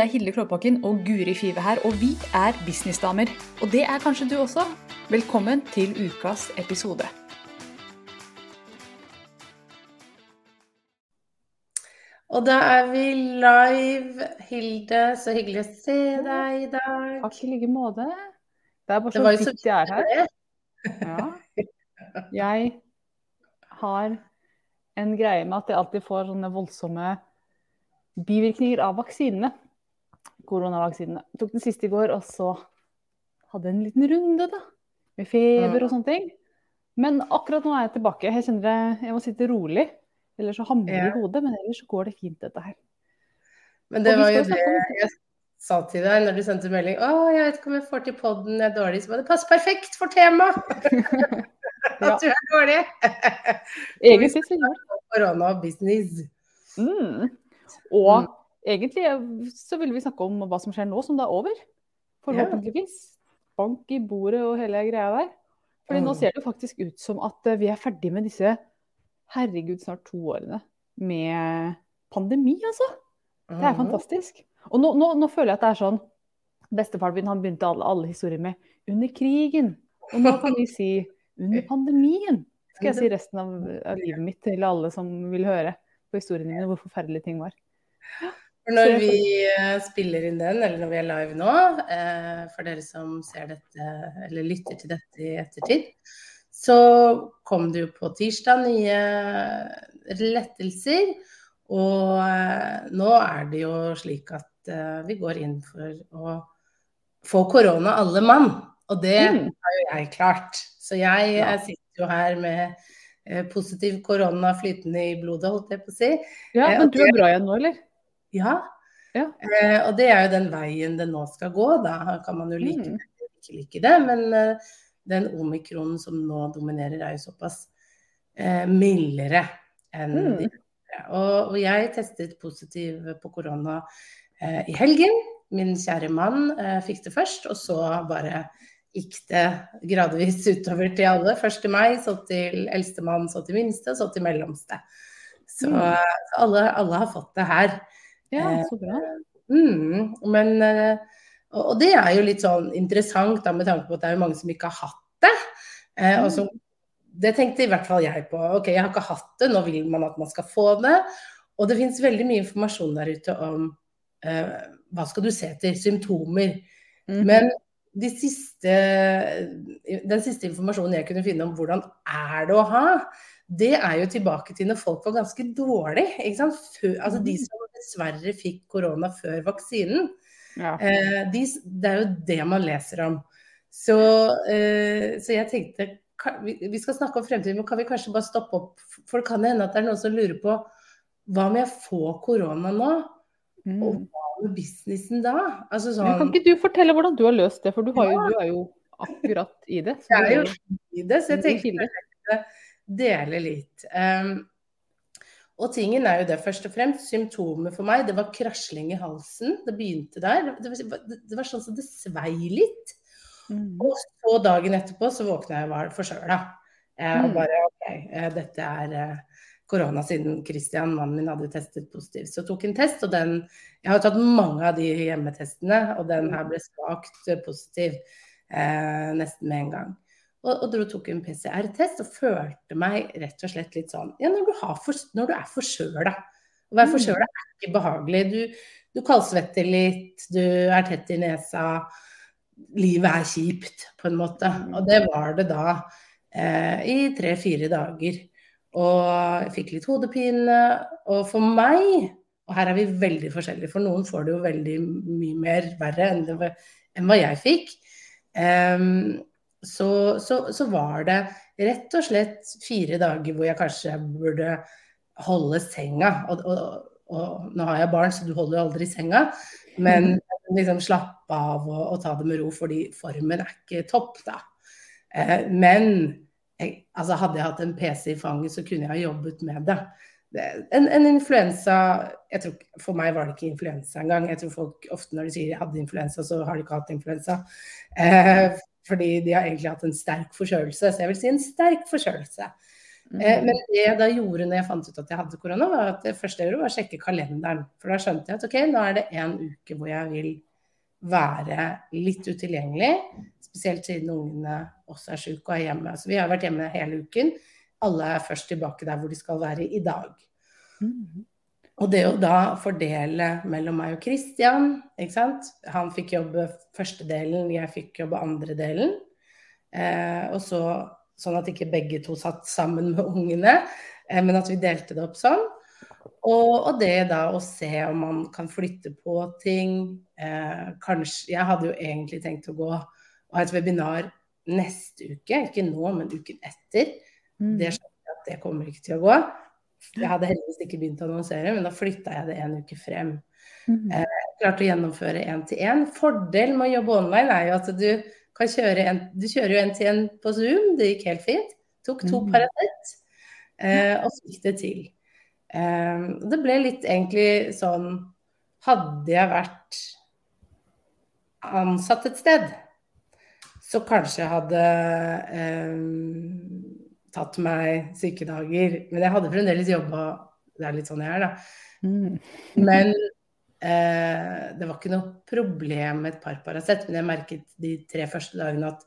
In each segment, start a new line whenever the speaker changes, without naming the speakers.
Det er Hilde Klåbakken og Guri Five her, og vi er businessdamer. Og det er kanskje du også. Velkommen til ukas episode.
Og da er vi live. Hilde, så hyggelig å se deg i dag.
Takk i like måte. Det er bare så vidt jeg er her. Ja. Jeg har en greie med at jeg alltid får sånne voldsomme bivirkninger av vaksinene. Koronavaksinene. Tok den siste i går, og så hadde en liten runde, da. Med feber og sånne ting. Men akkurat nå er jeg tilbake. Jeg kjenner det, jeg må sitte rolig. Ellers så hamrer det
Ja.
i hodet. Men ellers så går det fint, dette her.
Men det var jo det jeg sa til deg når du sendte melding. Å, jeg vet ikke om jeg får til podden, jeg er dårlig. Så bare, det passer perfekt for temaet! At du er dårlig!
Egentlig så gjør det
Korona og business.
Mm. Og egentlig eh, så ville vi snakke om hva som skjer nå som det er over. Forhåpentligvis. Bank i bordet og hele greia der. Fordi nå ser det faktisk ut som at eh, vi er ferdig med disse herregud snart to årene med pandemi, altså. Det er fantastisk. Og nå, nå, nå føler jeg at det er sånn Bestefaren min han begynte alle, alle historier med 'under krigen'. Og nå kan vi si 'under pandemien'. Skal jeg si resten av, av livet mitt til alle som vil høre på historiene mine hvor forferdelige ting var.
For når vi eh, spiller inn den, eller når vi er live nå, eh, for dere som ser dette, eller lytter til dette i ettertid, så kom det jo på tirsdag nye lettelser. Og eh, nå er det jo slik at vi går inn for å få korona alle mann. Og det
Mm.
har jo jeg klart. Så jeg
Ja.
eh, sitter jo her med positiv korona flytende i blodet, holdt jeg på å si.
Ja, Men du er bra igjen nå, eller?
Ja.
Ja.
Eh, og det er jo den veien det nå skal gå. Da kan man jo like
Mm.
det eller ikke like det. Men eh, den omikronen som nå dominerer, er jo såpass eh, mildere enn
Mm.
de andre. Og, og jeg testet positiv på korona eh, i helgen. Min kjære mann eh, fikk det først, og så bare gikk det gradvis utover til alle. Først til meg, så til eldstemann, så til minste, så til mellomste. Så,
Mm.
så alle, alle har fått det her.
Ja,
Eh,
så bra.
Mm, men eh, og, og det er jo litt sånn interessant da, med tanke på at det er jo mange som ikke har hatt det. Eh, og
Mm.
så, det tenkte i hvert fall jeg på. Ok, jeg har ikke hatt det, nå vil man at man skal få det. Og det finnes veldig mye informasjon der ute om eh, hva skal du se etter, symptomer.
Mm.
Men de siste, den siste informasjonen jeg kunne finne om hvordan er det å ha, det er jo tilbake til når folk var ganske dårlige. Altså de
Mhm.
som dessverre fikk korona før vaksinen.
Ja.
Eh, de, det er jo det man leser om. Så, eh, så jeg tenkte vi, vi skal snakke om fremtiden, men kan vi kanskje bare stoppe opp? For det kan hende at det er noen som lurer på hva om jeg får korona nå?
Mm.
Og hva med businessen da? Altså
sånn, Kan ikke du fortelle hvordan du har løst det, for du, har jo, du er jo akkurat i det.
Jeg er jo i det, så jeg tenkte jeg dele litt. Um, og tingen er jo det, først og fremst, symptomet for meg, det var krasling i halsen. Det begynte der. Det var, det var sånn som det svei litt.
Mm.
Og så dagen etterpå så våkna jeg var forsøla. Eh, og
Mm.
bare OK, eh, dette er eh, korona siden Christian, mannen min, hadde testet positivt. Så tok en test, og den Jeg har tatt mange av de hjemmetestene, og den her ble svakt eh, positiv eh, nesten med en gang. Og, og tok en PCR-test og følte meg rett og slett litt sånn Ja, når du, har for, når du er forkjøla. Å være
Mm.
forkjøla er ikke behagelig. Du, du kaldsvetter litt, du er tett i nesa. Livet er kjipt, på en måte.
Mm.
Og det var det da eh, i tre-fire dager. Og jeg fikk litt hodepine. Og for meg, og her er vi veldig forskjellige, for noen får det jo veldig mye mer verre enn, det, enn hva jeg fikk. Em, så, så, så var det rett og slett fire dager hvor jeg kanskje burde holde senga. Og, og, og nå har jeg barn, så du holder jo aldri senga. Men liksom slappe av og, og ta det med ro, fordi formen er ikke topp, da. Eh, men jeg, altså hadde jeg hatt en PC i fanget, så kunne jeg ha jobbet med det. det en, en influensa tror, For meg var det ikke influensa engang. Jeg tror folk ofte når de sier jeg hadde influensa, så har de ikke hatt influensa. Eh, fordi de har egentlig hatt en sterk forkjølelse. Så jeg vil si en sterk forkjølelse. Eh, men det jeg da gjorde når jeg fant ut at jeg hadde korona, var at det første jeg gjorde, var å sjekke kalenderen. For da skjønte jeg at ok, nå er det en uke hvor jeg vil være litt utilgjengelig. Spesielt siden ungene også er syke og er hjemme. Så vi har vært hjemme hele uken. Alle er først tilbake der hvor de skal være i dag.
Mm.
Og det å da fordele mellom meg og Christian, ikke sant. Han fikk jobbe første delen, jeg fikk jobbe andre delen. Eh, og så sånn at ikke begge to satt sammen med ungene, eh, men at vi delte det opp sånn. Og, og, det da å se om man kan flytte på ting. Eh, kanskje Jeg hadde jo egentlig tenkt å gå og ha et webinar neste uke, ikke nå, men uken etter. Mm. Det skjønner jeg at det kommer ikke til å gå. Jeg hadde heldigvis ikke begynt å annonsere, men da flytta jeg det en uke frem. Mm. Eh, klarte å gjennomføre én til én. Fordel med å jobbe online er jo at du kan kjøre en Du kjører jo én til én på Zoom, det gikk helt fint. Tok to mm. Paracet eh, og fikk det til. Eh, det ble litt egentlig sånn Hadde jeg vært ansatt et sted, så kanskje jeg hadde eh, tatt meg sykedager. Men jeg hadde fremdeles jobba Det er litt sånn jeg er, da. Mm. Men eh, det var ikke noe problem med et par Paracet. Men jeg merket de tre første dagene at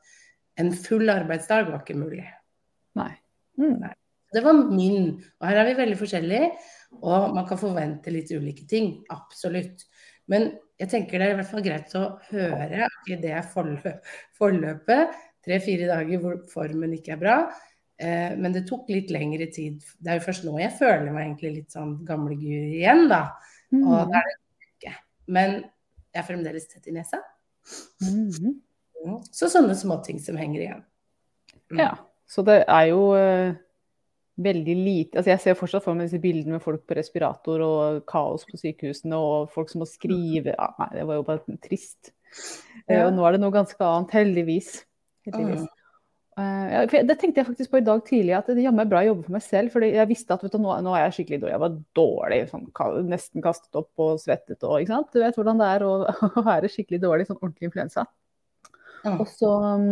en full arbeidsdag var ikke mulig.
Nei. Mm.
Nei. Det var min. Og her er vi veldig forskjellige. Og man kan forvente litt ulike ting. Absolutt. Men jeg tenker det er i hvert fall greit å høre i det forløpet, tre-fire dager hvor formen ikke er bra, Eh, men det tok litt lengre tid. Det er jo først nå jeg føler meg egentlig litt sånn gamlegur igjen, da. Mm. Og det er det ikke. Men jeg er fremdeles tett i nesa. Mm. Så sånne småting som henger igjen.
Mm. Ja. Så det er jo uh, veldig lite altså Jeg ser fortsatt for meg disse bildene med folk på respirator og kaos på sykehusene og folk som må skrive ja, Nei, det var jo bare trist. Ja. Uh, og nå er det noe ganske annet, heldigvis. heldigvis. Mm. Uh, det tenkte jeg faktisk på i dag tidlig, at det jammen bra å jobbe for meg selv. for jeg visste at du, nå, nå, er jeg skikkelig dårlig. Jeg var dårlig, sånn, nesten kastet opp og svettet og ikke sant. Du vet hvordan det er å, å være skikkelig dårlig, sånn ordentlig influensa. Mm. Og så, um,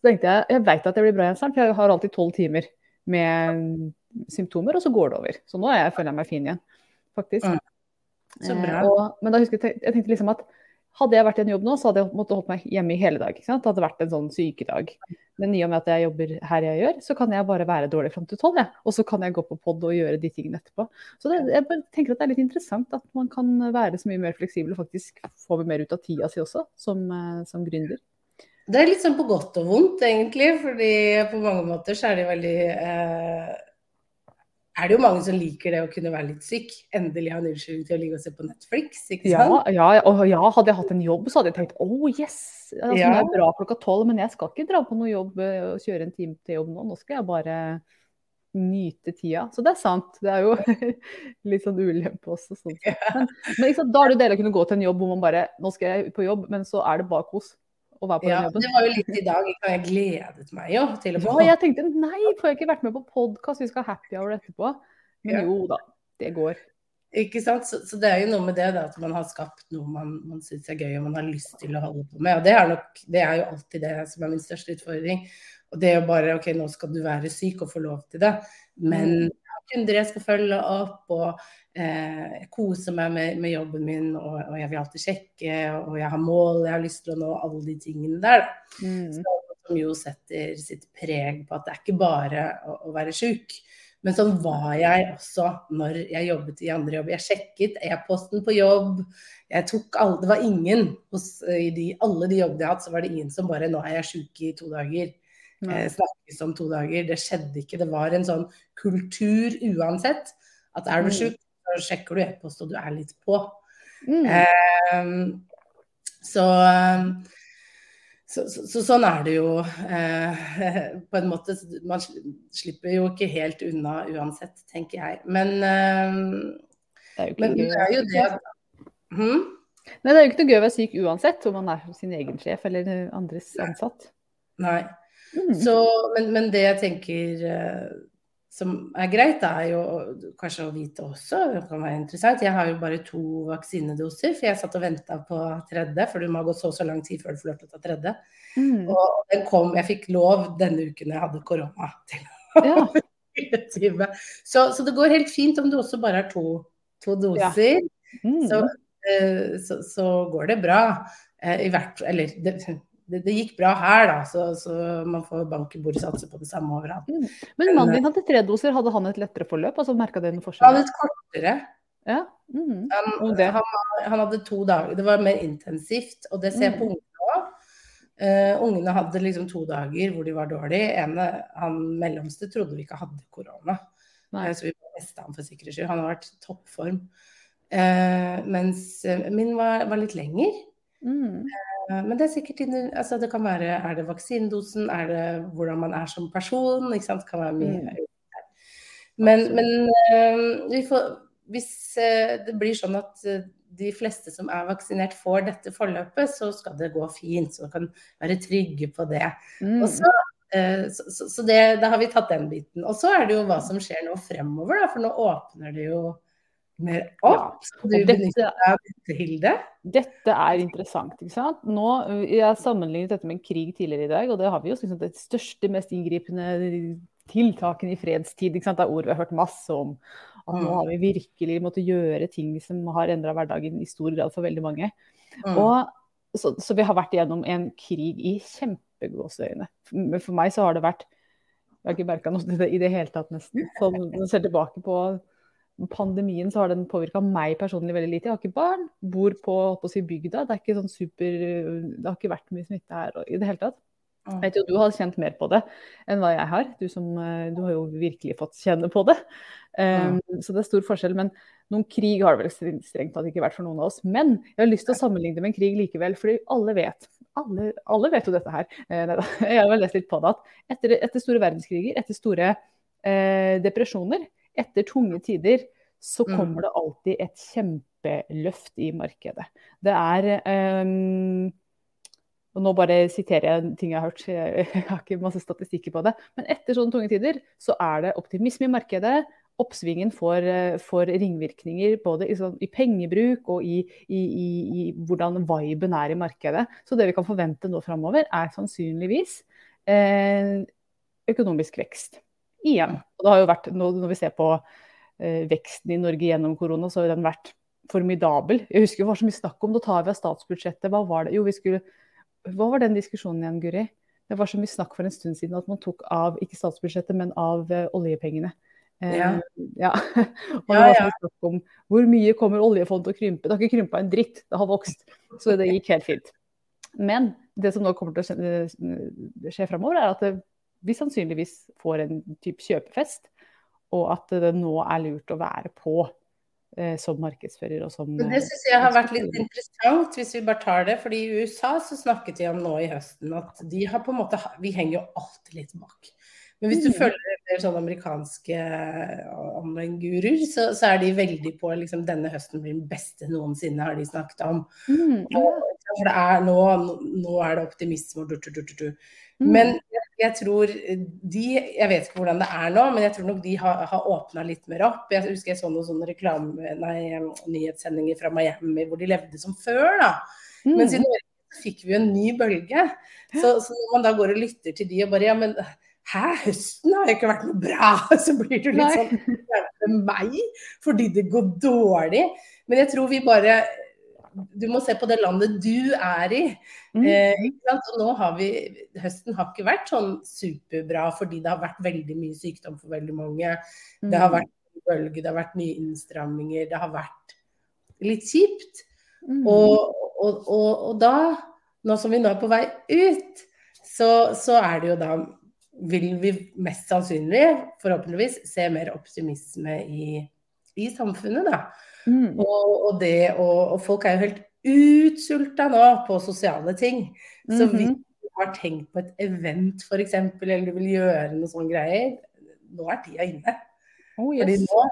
så, tenkte jeg jeg vet at jeg blir bra igjen snart, for jeg har alltid tolv timer med symptomer, og så går det over. Så nå jeg, føler jeg meg fin igjen, faktisk. Mm. Så bra. Uh, og, men da husker jeg, jeg tenkte liksom at hadde jeg vært i en jobb nå, så hadde jeg måttet holdt meg hjemme i hele dag. Det hadde vært en sånn sykedag. Men i og med at jeg jobber her jeg gjør, så kan jeg bare være dårlig fram til tolv. Ja. Og så kan jeg gå på pod og gjøre de tingene etterpå. Så det, jeg tenker at det er litt interessant at man kan være så mye mer fleksibel og faktisk få mer ut av tida si også, som, eh, som gründer.
Det er litt sånn på godt og vondt, egentlig. fordi på mange måter så er det veldig eh er det jo mange som liker det å kunne være litt syk. Endelig ha en unnskyldning til å ligge og se på Netflix. ikke
sant? Ja, ja, og ja, hadde jeg hatt en jobb, så hadde jeg tenkt oh yes, altså, ja. det er bra klokka tolv, men jeg skal ikke dra på noe jobb eh, og kjøre en time til jobb nå. Nå skal jeg bare nyte tida. Så det er sant. Det er jo litt sånn ulempe også. Sånn. Men, men da er det deilig å kunne gå til en jobb hvor man bare Nå skal jeg på jobb, men så er det bare kos å var på
ja,
den jobben.
Det var jo litt i dag. Jeg gledet meg jo til å
få Ja, jeg tenkte nei, får jeg ikke vært med på podkast, vi skal ha happy hour etterpå. Men ja. jo da, det går.
Ikke sant? Så, så, det er jo noe med det da, at man har skapt noe man, man syns er gøy og man har lyst til å holde på med. Og det er, nok, det er jo alltid det som er min største utfordring. Og det er jo bare OK, nå skal du være syk og få lov til det. Men mm. Kunder jeg skal følge opp, og eh, kose meg med, med jobben min, og, og, jeg vil alltid sjekke, og jeg har mål, jeg har lyst til å nå alle de tingene der. Mm. Så, som jo setter sitt preg på at det er ikke bare å, å være sjuk. Men sånn var jeg også når jeg jobbet i andre jobb. Jeg sjekket e-posten på jobb. Jeg tok alle, det var ingen hos i de, alle de jobbene jeg har hatt, så var det ingen som bare 'Nå er jeg sjuk i to dager'. Eh, snakkes om to dager. Det skjedde ikke. Det var en sånn kultur uansett. At er du mm. sjuk, så sjekker du e-post, og du er litt på. Mm. Eh, så, så, så, så, sånn er det jo eh, på en måte. Man slipper jo ikke helt unna uansett, tenker jeg. Men, det, er men det er jo det at
hm? Nei, det er jo ikke noe gøy å være syk uansett, om man er sin egen sjef eller andres ansatt.
Nei. Mm. Så, men, men, det jeg tenker uh, som er greit, er jo kanskje å vite også, det kan være interessant. Jeg har jo bare to vaksinedoser, for jeg satt og venta på tredje. For du må ha gått så og så lang tid før du får lov til å ta tredje. Mm. Og den kom, jeg fikk lov denne uken jeg hadde korona til ja. Så, så, det går helt fint om du også bare har to, to doser. Ja. Mm. Så, uh, så, så, går det bra. Uh, I hvert Eller det, det, det, gikk bra her, da, så, så man får bank i bordet satse på det samme overalt. Mm.
Men mannen din hadde tre doser, hadde han et lettere forløp? altså Merka dere noen forskjell?
Han hadde et kortere.
Ja.
Mm. Han, han, han, hadde to dager, det var mer intensivt, og det ser jeg på mm. ungene òg. Uh, ungene hadde liksom to dager hvor de var dårlige. Ene, han mellomste trodde vi ikke hadde korona. Uh, så vi testa han for sikkerhets skyld. Han har vært toppform. Uh, mens min var, var, litt lenger. Mm. men det er sikkert altså det kan være Er det vaksinedosen? Er det hvordan man er som person? Ikke sant? Det kan være mye. Mm. Men, men vi får hvis det blir sånn at de fleste som er vaksinert får dette forløpet, så skal det gå fint. Så kan være trygge på det. Mm. Så, eh, så, så, så det, da har vi tatt den biten. Og så er det jo hva som skjer nå fremover, da, for nå åpner det jo mer opp. Ja, du benytter deg av dette, Hilde?
Dette er interessant. ikke sant? Nå, Jeg sammenlignet dette med en krig tidligere i dag, og det har vi jo liksom det største, mest inngripende tiltakene i fredstid. ikke sant? Det er ord vi har hørt masse om. At nå mm. har vi virkelig måttet gjøre ting som har endra hverdagen i stor grad for veldig mange. Mm. Og, så, så, vi har vært igjennom en krig i kjempegåseøyne. For meg så har det vært Jeg har ikke merka noe til det i det hele tatt, nesten. Sånn, når jeg ser tilbake på pandemien, så har den påvirka meg personlig veldig lite. Jeg har ikke barn, bor på, på si bygda. Det, sånn super, det har ikke vært mye smitte her i det hele tatt. Jeg vet jo du har kjent mer på det enn hva jeg har. Du, som, eh, du har jo virkelig fått kjenne på det. Um, mm. Så det er stor forskjell. Men noen krig har det vel strengt tatt ikke vært for noen av oss. Men jeg har lyst til å sammenligne det med en krig likevel, fordi alle vet alle, alle vet jo dette her. Eh, jeg har vel lest litt på det at etter, etter store verdenskriger, etter store eh, depresjoner, etter tunge tider, så mm. kommer det alltid et kjempeløft i markedet. Det er um, og nå bare siterer jeg ting jeg har hørt, jeg har ikke masse statistikker på det. Men etter sånne tunge tider så er det optimisme i markedet. Oppsvingen får, får ringvirkninger både i, sånn, i, pengebruk og i, i, i, hvordan viben er i markedet. Så det vi kan forvente nå framover, er sannsynligvis eh, økonomisk vekst. Igjen. Og det har jo vært, Når vi ser på eh, veksten i Norge gjennom korona, så har den vært formidabel. Jeg husker det var så mye snakk om da tar vi av statsbudsjettet. Hva var det? Jo, vi skulle hva var den diskusjonen igjen, Guri? Det var så mye snakk for en stund siden at man tok av ikke statsbudsjettet, men av oljepengene. oljepengene. Uh, ja. ja. og så mye snakk om hvor mye kommer oljefondet til å krympe. Det har ikke krympa en dritt, det har vokst. Så det gikk helt fint. Men det som nå kommer til å skje, skje framover, er at det, vi sannsynligvis får en type kjøpefest, og at det nå er lurt å være på eh, som markedsfører og som
Det syns jeg har vært litt interessant, hvis vi bare tar det. fordi i USA så snakket de om nå i høsten at de har på en måte Vi henger jo alltid litt bak. Men hvis du mm. følger mer sånn amerikanske eh, online-guruer, så, så, er de veldig på liksom denne høsten blir den beste noensinne, har de snakket om. Mm, Og, For det er nå, nå er det optimisme og du, du, du, du. Mm. Men jeg, tror de Jeg vet ikke hvordan det er nå, men jeg tror nok de har, har åpna litt mer opp. Jeg husker jeg så noen sånne reklame, nei, nyhetssendinger fra Miami hvor de levde som før, da. Mm. Mens i Norge fikk vi jo en ny bølge. Så, så, når man da går og lytter til de og bare Ja, men hæ, høsten har jo ikke vært noe bra. Så blir du litt nei. sånn meg fordi det går dårlig. Men jeg tror vi bare du må se på det landet du er i. Mm. Eh, og nå har vi, Høsten har ikke vært sånn superbra fordi det har vært veldig mye sykdom for veldig mange. Mm. Det har mm. vært bølge, det har vært nye innstramminger, det har vært litt kjipt. Mm. Og, og, og, og, da, nå som vi nå er på vei ut, så, så er det jo da vil vi mest sannsynlig, forhåpentligvis, se mer optimisme i, i samfunnet, da. Mm. Og, og, det, og, og, folk er jo helt utsulta nå på sosiale ting. Så mm -hmm. hvis du har tenkt på et event f.eks., eller du vil gjøre noe sånn greier, nå er tida inne. Oh, yes. Fordi nå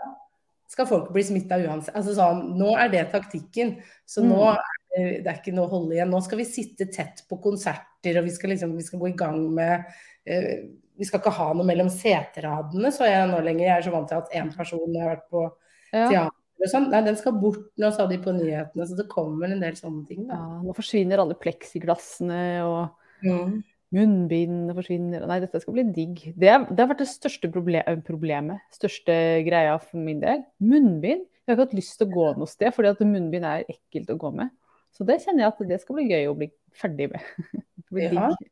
skal folk bli smitta uansett. Altså sånn, nå er det taktikken. Så mm. nå er det, det, er ikke noe å holde igjen. Nå skal vi sitte tett på konserter, og vi skal, liksom, vi skal gå i gang med uh, Vi skal ikke ha noe mellom seteradene, så jeg nå lenger. Jeg er så vant til at én person har vært på ja. teater Sånn. Nei, den skal bort nå, sa de på nyhetene. Så det kommer en del sånne ting. Da.
Ja, nå forsvinner alle pleksiglassene og mm. munnbindene forsvinner. Nei, dette skal bli digg. Det, det har vært det største problem, problemet. Største greia for min del. Munnbind. Jeg har ikke hatt lyst til å gå noe sted, fordi at munnbind er ekkelt å gå med. Så det kjenner jeg at det skal bli gøy å bli ferdig med. det blir
Ja.
digg.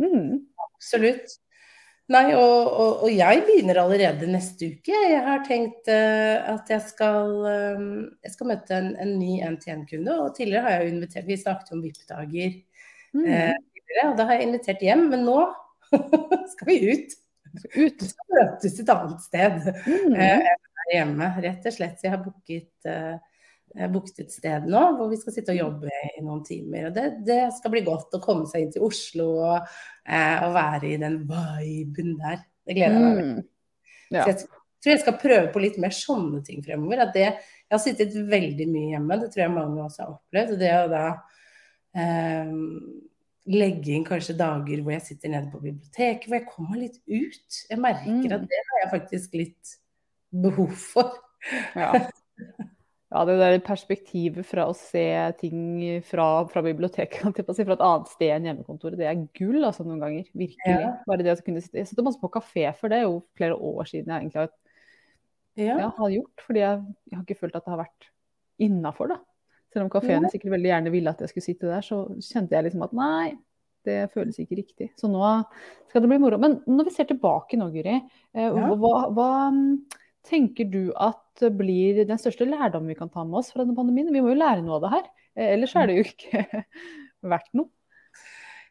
Mm.
Absolutt. Nei, og, og, og jeg begynner allerede neste uke. Jeg har tenkt uh, at jeg skal, eh, jeg skal møte en, en ny NTN-kunde. Og tidligere har jeg jo invitert Vi snakket om VIP-dager
Mm.
uh, tidligere, og da har jeg invitert hjem. Men nå skal vi ut.
Ut.
Vi skal møtes et annet sted
Mm.
uh, enn her hjemme. Rett og slett. Så jeg har booket, booket et sted nå hvor vi skal sitte og jobbe i noen timer. Og det, det skal bli godt å komme seg inn til Oslo og, eh, og være i den viben der. Det gleder jeg meg til.
Mm. Ja.
Så jeg tror jeg skal prøve på litt mer sånne ting fremover. Det, jeg har sittet veldig mye hjemme, det tror jeg mange også har opplevd. Og det å da eh, legge inn kanskje dager hvor jeg sitter nede på biblioteket, hvor jeg kommer litt ut. Jeg merker
Mm.
at det har jeg faktisk litt behov for.
Ja. ja, det der perspektivet fra å se ting fra, fra biblioteket, fra et annet sted enn hjemmekontoret, det er gull altså noen ganger. Virkelig.
Ja.
Bare det å kunne sitte Jeg satt masse på kafé for det, er jo flere år siden jeg egentlig har,
Ja.
ja, har gjort. Fordi jeg, jeg har ikke følt at det har vært innafor, da. Selv om kafeene sikkert veldig gjerne ville at jeg skulle sitte der, så kjente jeg liksom at nei, det føles ikke riktig. Så nå skal det bli moro. Men når vi ser tilbake nå, Guri, eh,
Ja.
hva, hva tenker du at blir den største lærdommen vi kan ta med oss fra denne pandemien? Vi må jo lære noe av det her. Eh, Ellers er det jo ikke verdt noe.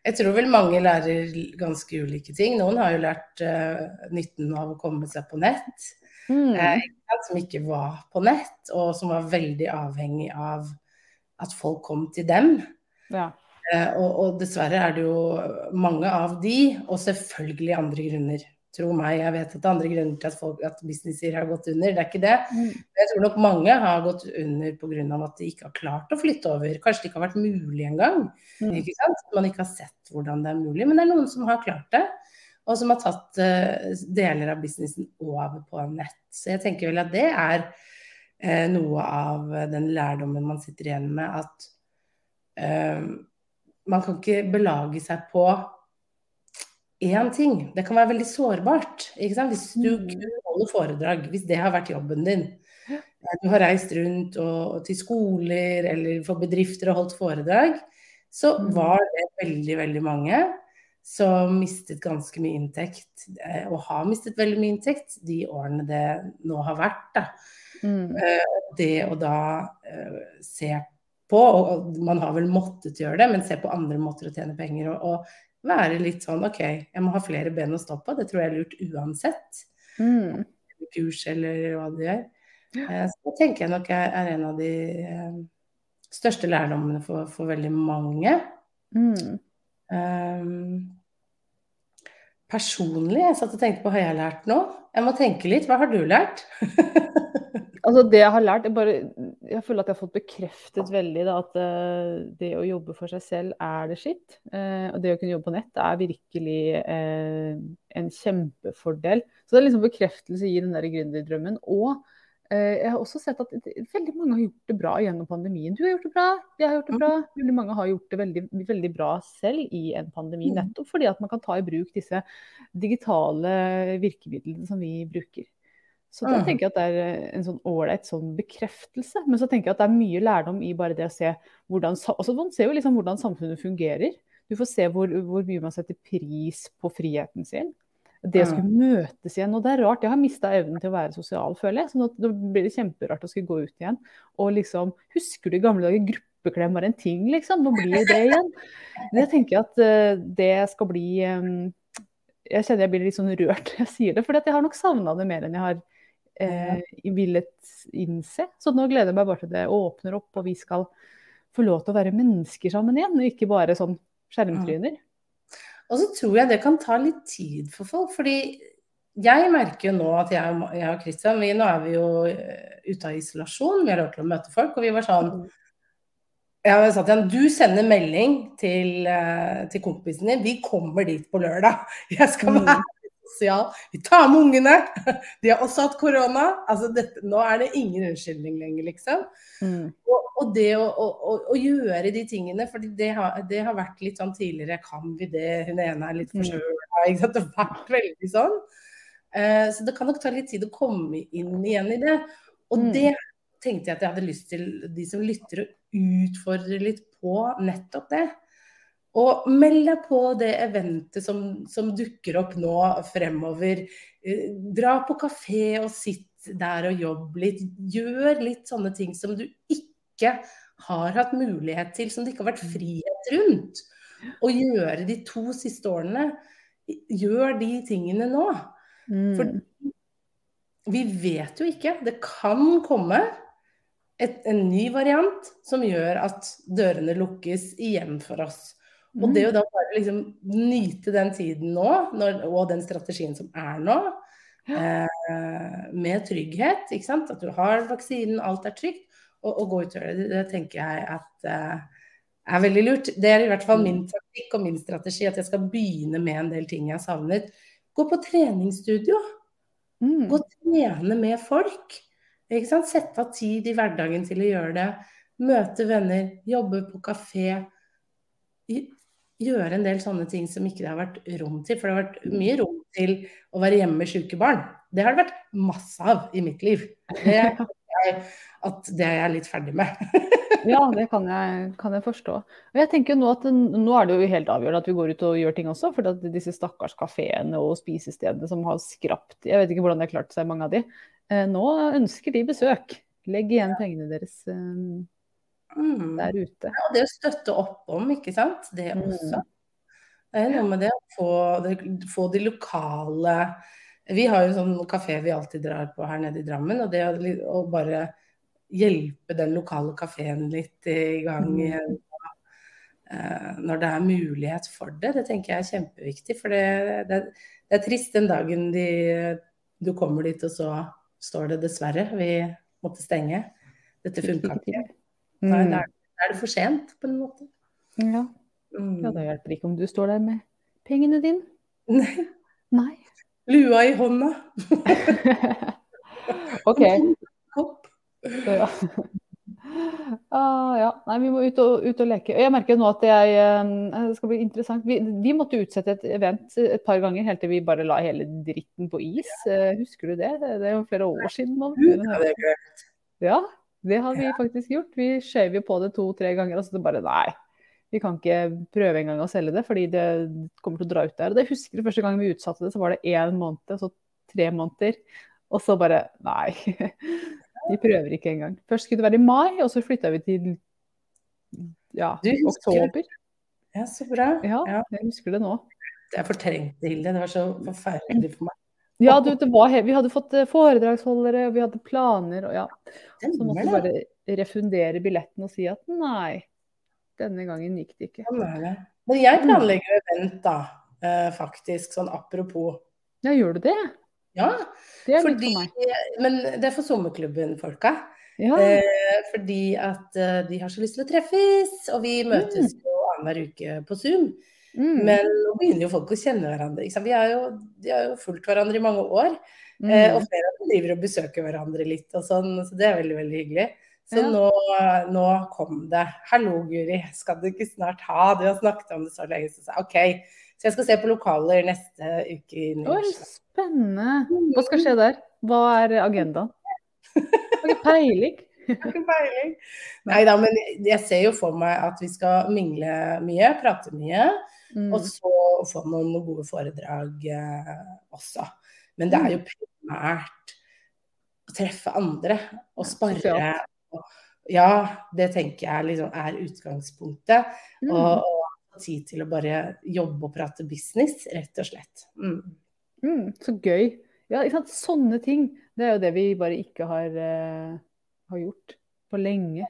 Jeg tror vel mange lærer ganske ulike ting. Noen har jo lært uh, nytten av å komme seg på nett.
Mm.
eh, som ikke var på nett, og som var veldig avhengig av at folk kom til dem.
Ja.
Eh, og, og dessverre er det jo mange av de, og selvfølgelig andre grunner. Tro meg, jeg vet at det er andre grunner til at, folk, at businesser har gått under, det er ikke det.
Mm.
Men jeg tror nok mange har gått under pga. at de ikke har klart å flytte over. Kanskje det ikke har vært mulig engang.
Mm.
Ikke sant? Man ikke har sett hvordan det er mulig. Men det er noen som har klart det, og som har tatt uh, deler av businessen over på nett. Så jeg tenker vel at det er uh, noe av den lærdommen man sitter igjen med, at uh, man kan ikke belage seg på én ting. Det kan være veldig sårbart. Ikke sant? Hvis du
Mm.
kun holder foredrag, hvis det har vært jobben din. Eh, Du har reist rundt og, og til skoler eller for bedrifter og holdt foredrag. Så
Mm.
var det veldig, veldig mange som mistet ganske mye inntekt, eh, og har mistet veldig mye inntekt de årene det nå har vært. Da.
Mm.
Det å da eh, se på, og man har vel måttet gjøre det, men se på andre måter å tjene penger og, og være litt sånn OK, jeg må ha flere ben å stå på. Det tror jeg er lurt uansett.
Mm.
Kurs eller hva du gjør. Eh, Så det tenker jeg nok er, er en av de eh, største lærdommene for, for veldig mange.
Mm.
Um, personlig, jeg satt og tenkte på hva jeg har lært nå. Jeg må tenke litt. Hva har du lært?
Altså det jeg har lært, jeg, bare, jeg føler at jeg har fått bekreftet veldig da, at uh, det å jobbe for seg selv er det sitt. Uh, og det å kunne jobbe på nett er virkelig uh, en kjempefordel. Så det er liksom bekreftelse i den der gründerdrømmen. Og eh, jeg har også sett at veldig mange har gjort det bra gjennom pandemien. Du har gjort det bra, jeg har gjort det bra. Veldig mange har gjort det veldig, veldig bra selv i en pandemi,
Mm.
nettopp fordi at man kan ta i bruk disse digitale virkemidlene som vi bruker. Så det
Mm.
tenker jeg at det er eh, en sånn ålreit sånn bekreftelse. Men så tenker jeg at det er mye lærdom i bare det å se hvordan altså Man ser jo liksom hvordan samfunnet fungerer. Du får se hvor, hvor mye man setter pris på friheten sin. Det å skulle møtes igjen. Og det er rart, jeg har mista evnen til å være sosial, føler jeg. Så nå, nå blir det kjemperart å skulle gå ut igjen. Og liksom Husker du i gamle dager gruppeklem var en ting, liksom? Nå blir det igjen. Det tenker jeg at eh, det skal bli eh, Jeg kjenner jeg blir litt sånn rørt når jeg sier det. For jeg har nok savna det mer enn jeg har eh, villet innse. Så nå gleder jeg meg bare til det åpner opp, og vi skal få lov til å være mennesker sammen igjen, og ikke bare sånn skjermtryner.
Og så tror jeg det kan ta litt tid for folk, fordi jeg merker jo nå at jeg, og- jeg og Kristian, vi, nå er vi jo eh, ute av isolasjon, vi har lov til å møte folk, og vi var sånn Jeg sa til han, du sender melding til, eh, til kompisen din, vi kommer dit på lørdag. Jeg skal
Mm.
være sosial. Vi tar med ungene! De har også hatt korona. Altså dette, nå er det ingen unnskyldning lenger, liksom.
Mm.
Og, og det å, å, å, gjøre de tingene, for det har, det har, vært litt sånn tidligere Kan vi det? Hun ene er litt forkjøla. Mm. Det har vært veldig sånn. Uh, så det kan nok ta litt tid å komme inn igjen i det. Og mm. det tenkte jeg at jeg hadde lyst til de som lytter, å utfordre litt på nettopp det. Og meld deg på det eventet som, som, dukker opp nå fremover. Eh, dra på kafé og sitt der og jobb litt. Gjør litt sånne ting som du ikke har hatt mulighet til, som det ikke har vært frihet rundt. Å gjøre de to siste årene. Gjør de tingene nå. Mm. For vi vet jo ikke. Det kan komme et, en ny variant som gjør at dørene lukkes igjen for oss. Og det å da bare liksom nyte den tiden nå, når, og den strategien som er nå, eh, med trygghet, ikke sant? at du har vaksinen, alt er trygt, og, og gå ut og gjøre det, det tenker jeg at eh, er veldig lurt. Det er i hvert fall min mm. taktikk og min strategi, at jeg skal begynne med en del ting jeg har savnet. Gå på treningsstudio. Mm. Gå og trene med folk. Ikke sant? Sette av tid i hverdagen til å gjøre det. Møte venner, jobbe på kafé gjøre en del sånne ting som ikke det har vært rom til. For det har vært mye rom til å være hjemme med syke barn. Det har det vært masse av i mitt liv. Det er at det er jeg litt ferdig med.
ja, det kan jeg, kan jeg, forstå. Og jeg tenker Nå at nå er det jo helt avgjørende at vi går ut og gjør ting også. For disse stakkars kafeene og spisestedene som har skrapt Jeg vet ikke hvordan det har klart seg, mange av de. Eh, nå ønsker de besøk. Legg igjen pengene deres eh, mm. der ute.
Ja, det å støtte opp om, ikke sant. Det mm. Det er noe med det å få, det, få de lokale Vi har jo sånn kafé vi alltid drar på her nede i Drammen. Og det å bare hjelpe den lokale kafeen litt i gang mm. uh, når det er mulighet for det, det tenker jeg er kjempeviktig. For det, det, det er trist den dagen de, du kommer dit, og så står det dessverre, vi måtte stenge. Dette funka ikke. Mm. da er det for sent, på en måte.
Ja. Mm. ja, da hjelper det ikke om du står der med pengene dine.
Nei.
Nei.
Lua i hånda.
OK. Hopp. Ja. Ah, ja. Nei, vi må ut og, ut og, leke. Jeg merker nå at jeg, eh, det skal bli interessant. Vi, vi, måtte utsette et event et par ganger helt til vi bare la hele dritten på is. Eh, husker du det? Det er jo flere år siden. Man.
Ja, det er greit.
Ja, det har vi faktisk gjort. Vi skjøv jo på det to-tre ganger, og så det bare nei. Vi kan ikke prøve engang å selge det, fordi det kommer til å dra ut der. Og det husker du første gang vi utsatte det, så var det én måned, og så tre måneder. Og så bare nei. Vi prøver ikke engang. Først skulle det være i mai, og så flytta vi til ja, oktober.
Ja, så bra.
Ja, jeg husker det nå.
Jeg fortrengte Hilde. Det var så forferdelig for meg.
Ja, du, var, vi hadde fått eh, foredragsholdere, og vi hadde planer. og ja. Så måtte vi bare refundere billetten og si at nei, denne gangen gikk det ikke.
Men jeg planlegger event, da, eh, faktisk. Sånn apropos.
Ja, gjør du det?
Ja, det fordi, men det er for sommerklubben-folka. Ja. Eh, fordi at eh, de har så lyst til å treffes, og vi møtes mm. jo annenhver uke på Zoom. Mm. Men nå begynner jo folk å kjenne hverandre. Vi har jo, de har jo fulgt hverandre i mange år. Mm. Eh, og flere av dem driver og besøker hverandre litt og sånn, så det er veldig, veldig hyggelig. Så ja. nå, nå, kom det. 'Hallo, Guri, skal du ikke snart ha?' Du har snakket om det så lenge. Så sa OK. Så jeg skal se på lokaler neste uke. i
Oi, spennende. Hva skal skje der? Hva er agendaen? Har. Ikke peiling.
Nei da, men jeg ser jo for meg at vi skal mingle mye, prate mye. Mm. Og så få noen gode foredrag eh, også. Men det er jo mm. primært å treffe andre og spare. Ja, det tenker jeg liksom er utgangspunktet. Mm. Og, og, tid til å bare jobbe og prate business, rett og slett. Mm.
Mm, så gøy. Ja, Sånne ting. Det er jo det vi bare ikke har, uh, har gjort på lenge.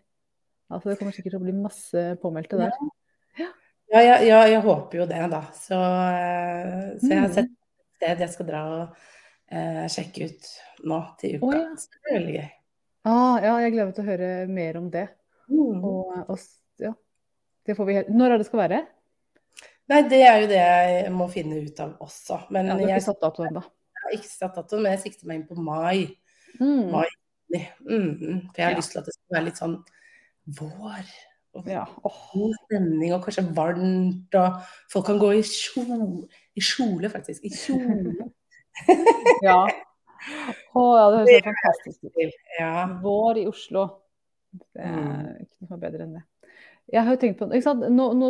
Altså, det kommer sikkert til å bli masse påmeldte der.
Ja. Ja, ja, ja, jeg håper jo det, da. Så, eh, så jeg har mm. sett et sted jeg skal dra og eh, sjekke ut nå til uka. Oh, ja. Så det er veldig gøy.
Ah, ja, jeg gleder meg til å høre mer om det. Mm. Og, og, ja, det får vi helt... Når er det skal være?
Nei, det er jo det jeg må finne ut av også. Men
Ja, du har
jeg
ikke satt dato ennå.
har ikke satt dato, men jeg sikter meg inn på mai.
Mm.
Mai. Mm, for jeg har lyst til at det skal være litt sånn vår.
Ja. Oh.
god stemning, og kanskje varmt, og folk kan gå i kjole, i kjole faktisk. I kjole.
Ja. Oh, ja, det høres fantastisk ut.
Ja.
Vår i Oslo. Det er
Mm.
ikke noe bedre enn det. Jeg har jo tenkt på ikke sant? Nå, nå,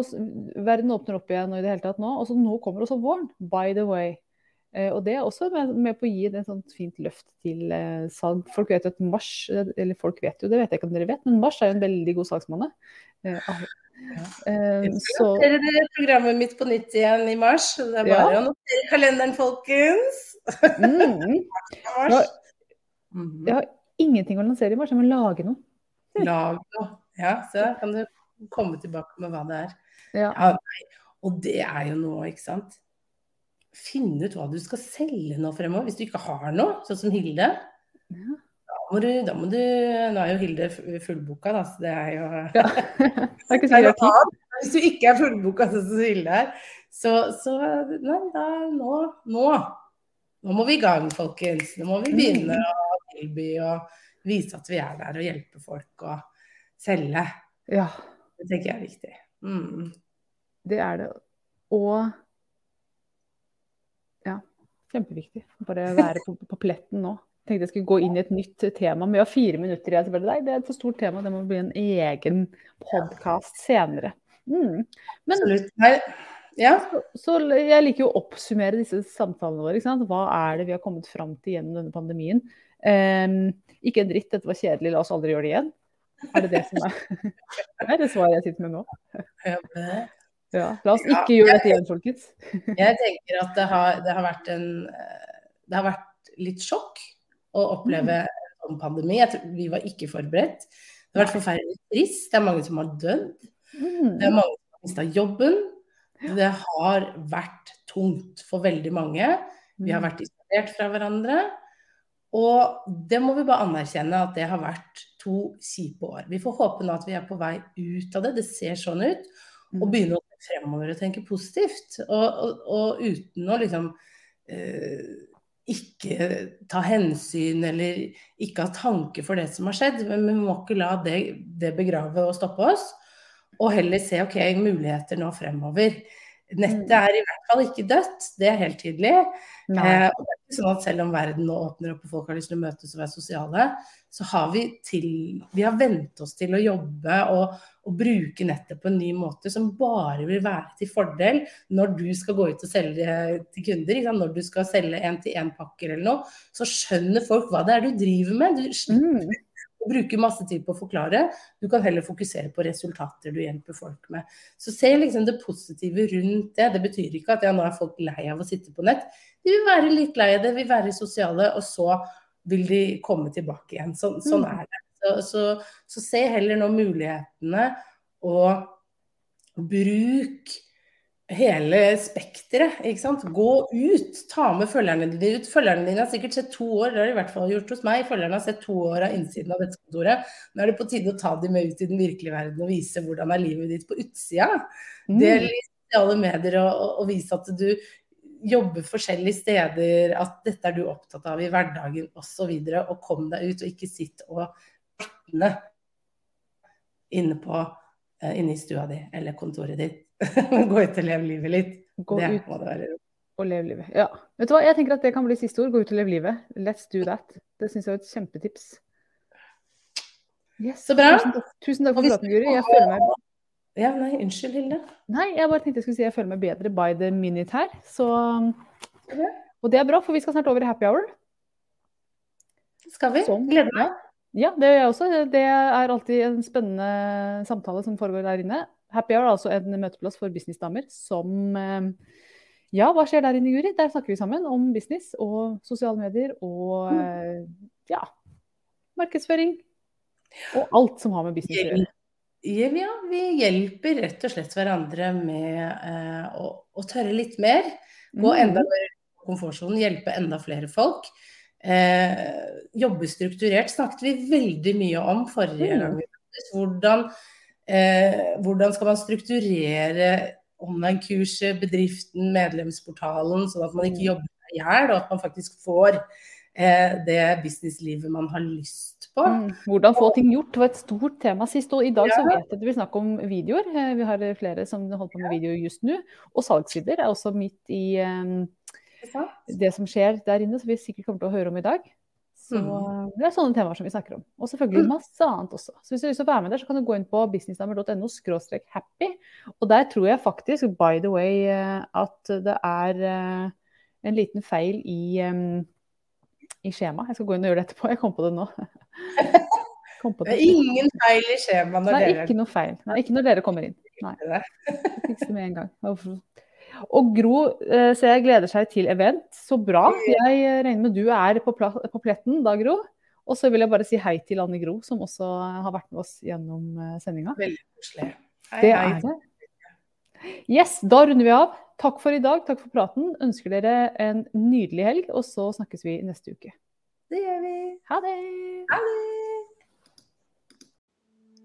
Verden åpner opp igjen og i det hele tatt nå. Og så nå kommer også våren, by the way. Eh, og det er også med, på å gi det et sånt fint løft til eh, salg. Folk vet jo at mars, eller folk vet jo, det vet jeg ikke om dere vet, men mars er jo en veldig god salgsmåned. Ja. ah, eh,
Jeg
så
skal dere programmet mitt på nytt igjen i mars. Det er bare å notere kalenderen, folkens.
mm,
Mars.
Ja.
Mhm.
Jeg har ingenting å lansere i mars, jeg må lage noe.
Lag noe. Ja, så kan du komme tilbake med hva det er.
Ja.
Ja. Og det er jo noe, ikke sant. Finne ut hva du skal selge nå fremover. Hvis du ikke har noe, sånn som Hilde.
Ja.
Da må du, da må du Nå er jo Hilde fullboka, da, så det er jo
Ja. Det er
Det er. Hvis du ikke er fullboka, sånn som Hilde er, så, så Nei, da Nå. Nå. Nå må vi i gang, folkens. Nå må vi begynne å tilby og vise at vi er der og hjelpe folk å selge.
Ja,
Det tenker jeg er viktig. Mm.
det er det. Og kjempeviktig. Bare være på, på pletten nå. Tenkte jeg skulle gå inn i et nytt tema, men vi har fire minutter igjen. Så det er et for stort tema, det må bli en egen podkast senere. Mm. Men.
Ja.
så jeg liker jo å oppsummere disse samtalene våre. Ikke sant? Hva er det vi har kommet fram til gjennom denne pandemien? Um, ikke en dritt, dette var kjedelig, la oss aldri gjøre det igjen. Er det det som er, det er det svaret jeg sitter med nå?
Jeg
Ja, la oss ikke gjøre dette igjen, folkens.
tenker at det har, det har vært en Det har vært litt sjokk å oppleve en sånn pandemi. Jeg tror, vi var ikke forberedt. Det har vært forferdelig trist. Det er mange som har dødd. Det er
Mm.
mange som har mista jobben. Det har vært tungt for veldig mange. Vi har vært isolert fra hverandre. Og det må vi bare anerkjenne at det har vært to kjipe år. Vi får håpe nå at vi er på vei ut av det. Det ser sånn ut. Og
Mm.
begynne å fremover og tenke positivt. Og, og, og uten å liksom eh, ikke ta hensyn eller ikke ha tanke for det som har skjedd. Men vi må ikke la det, det begrave og stoppe oss. Og heller se ok, muligheter nå fremover. Nettet er i hvert fall ikke dødt, det er helt tydelig. Eh, og det er ikke sånn at selv om verden nå åpner opp og folk har lyst til å møtes og være sosiale, så har vi til Vi har vent oss til å jobbe og, og bruke nettet på en ny måte som bare vil være til fordel når du skal gå ut og selge til kunder. Når du skal selge én-til-én-pakker eller noe, så skjønner folk hva det er du driver med. Du slipper
Mm.
Bruke masse tid på å forklare. Du kan heller fokusere på resultater du hjelper folk med. Så se liksom det positive rundt det. Det betyr ikke at ja, nå er folk lei av å sitte på nett. De vil være litt lei av det, vil være sosiale, og så vil de komme tilbake igjen. Så, sånn
Mm.
er det. Så, så, så se heller nå mulighetene, og bruk hele spekteret. ikke sant? Gå ut, ta med følgerne dine ut. Følgerne dine har sikkert sett to år, det har de i hvert fall gjort hos meg. Følgerne har sett to år av innsiden av dette kontoret. Nå er det på tide å ta dem med ut i den virkelige verden og vise hvordan er livet ditt på utsida. Del
Mm.
i sosiale medier og, og, vise at du jobber forskjellige steder, at dette er du opptatt av i hverdagen osv. Og, videre, og kom deg ut, og ikke sitt og inne på eh, inne i stua di eller kontoret ditt. Gå ut og leve livet litt.
Gå
det
ut
må det være.
og leve livet. Ja. Vet du hva, jeg tenker at det kan bli siste ord. Gå ut og leve livet. Let's do that. Det syns jeg er et kjempetips. Yes.
Så bra.
Tusen takk, tusen takk for praten, Guri. Jeg føler meg
Ja, nei, unnskyld, Hilde.
Nei, jeg bare tenkte jeg skulle si jeg føler meg bedre by the minute her. Så Og det er bra, for vi skal snart over i happy hour.
Skal vi?
Sånn.
Gleder meg.
Ja, det gjør jeg også. Det er alltid en spennende samtale som foregår der inne. Happy hour er altså en møteplass for businessdamer som eh, Ja, hva skjer der inne, Guri? Der snakker vi sammen om business og sosiale medier og eh, ja, markedsføring. Og alt som har med business å gjøre.
Ja, vi hjelper rett og slett hverandre med eh, å, å tørre litt mer. Gå
Mm.
enda mer i komfortsonen, hjelpe enda flere folk. Eh, jobbe strukturert snakket vi veldig mye om forrige
Mm.
gang. Hvordan, eh, hvordan skal man strukturere online-kurset, bedriften, medlemsportalen, sånn at man ikke jobber seg i hjel, og at man faktisk får eh, det businesslivet man har lyst på.
Mm. Hvordan få ting gjort var et stort tema sist, og i dag så vet jeg at vi snakker om videoer. Eh, Vi har flere som holder på med video just nå. Og salgssider er også midt i
um,
det som skjer der inne, som vi sikkert kommer til å høre om i dag. Så
Mm.
Det er sånne temaer som vi snakker om. Og selvfølgelig masse annet også. Så hvis du har lyst til å være med der, så kan du gå inn på businessdamer.no happy. Og der tror jeg faktisk, by the way, eh, at det er eh, en liten feil i, eh, i skjemaet. Jeg skal gå inn og gjøre det etterpå. Jeg kom på det nå. Kom på
Det
det.
er ingen feil i skjemaet når
Nei,
dere
ikke noe feil. Nei, ikke når dere kommer inn. Nei, fikse med en gang. Og Gro eh, ser jeg gleder seg til event. Så bra. Jeg regner med du er på, på pletten da, Gro. Og så vil jeg bare si hei til Anne Gro, som også har vært med oss gjennom eh, sendinga.
Veldig koselig. Hei,
Det er det. Yes, da runder vi av. Takk for i dag, takk for praten. Ønsker dere en nydelig helg, og så snakkes vi neste uke.
Det gjør vi.
Ha det!
Ha det.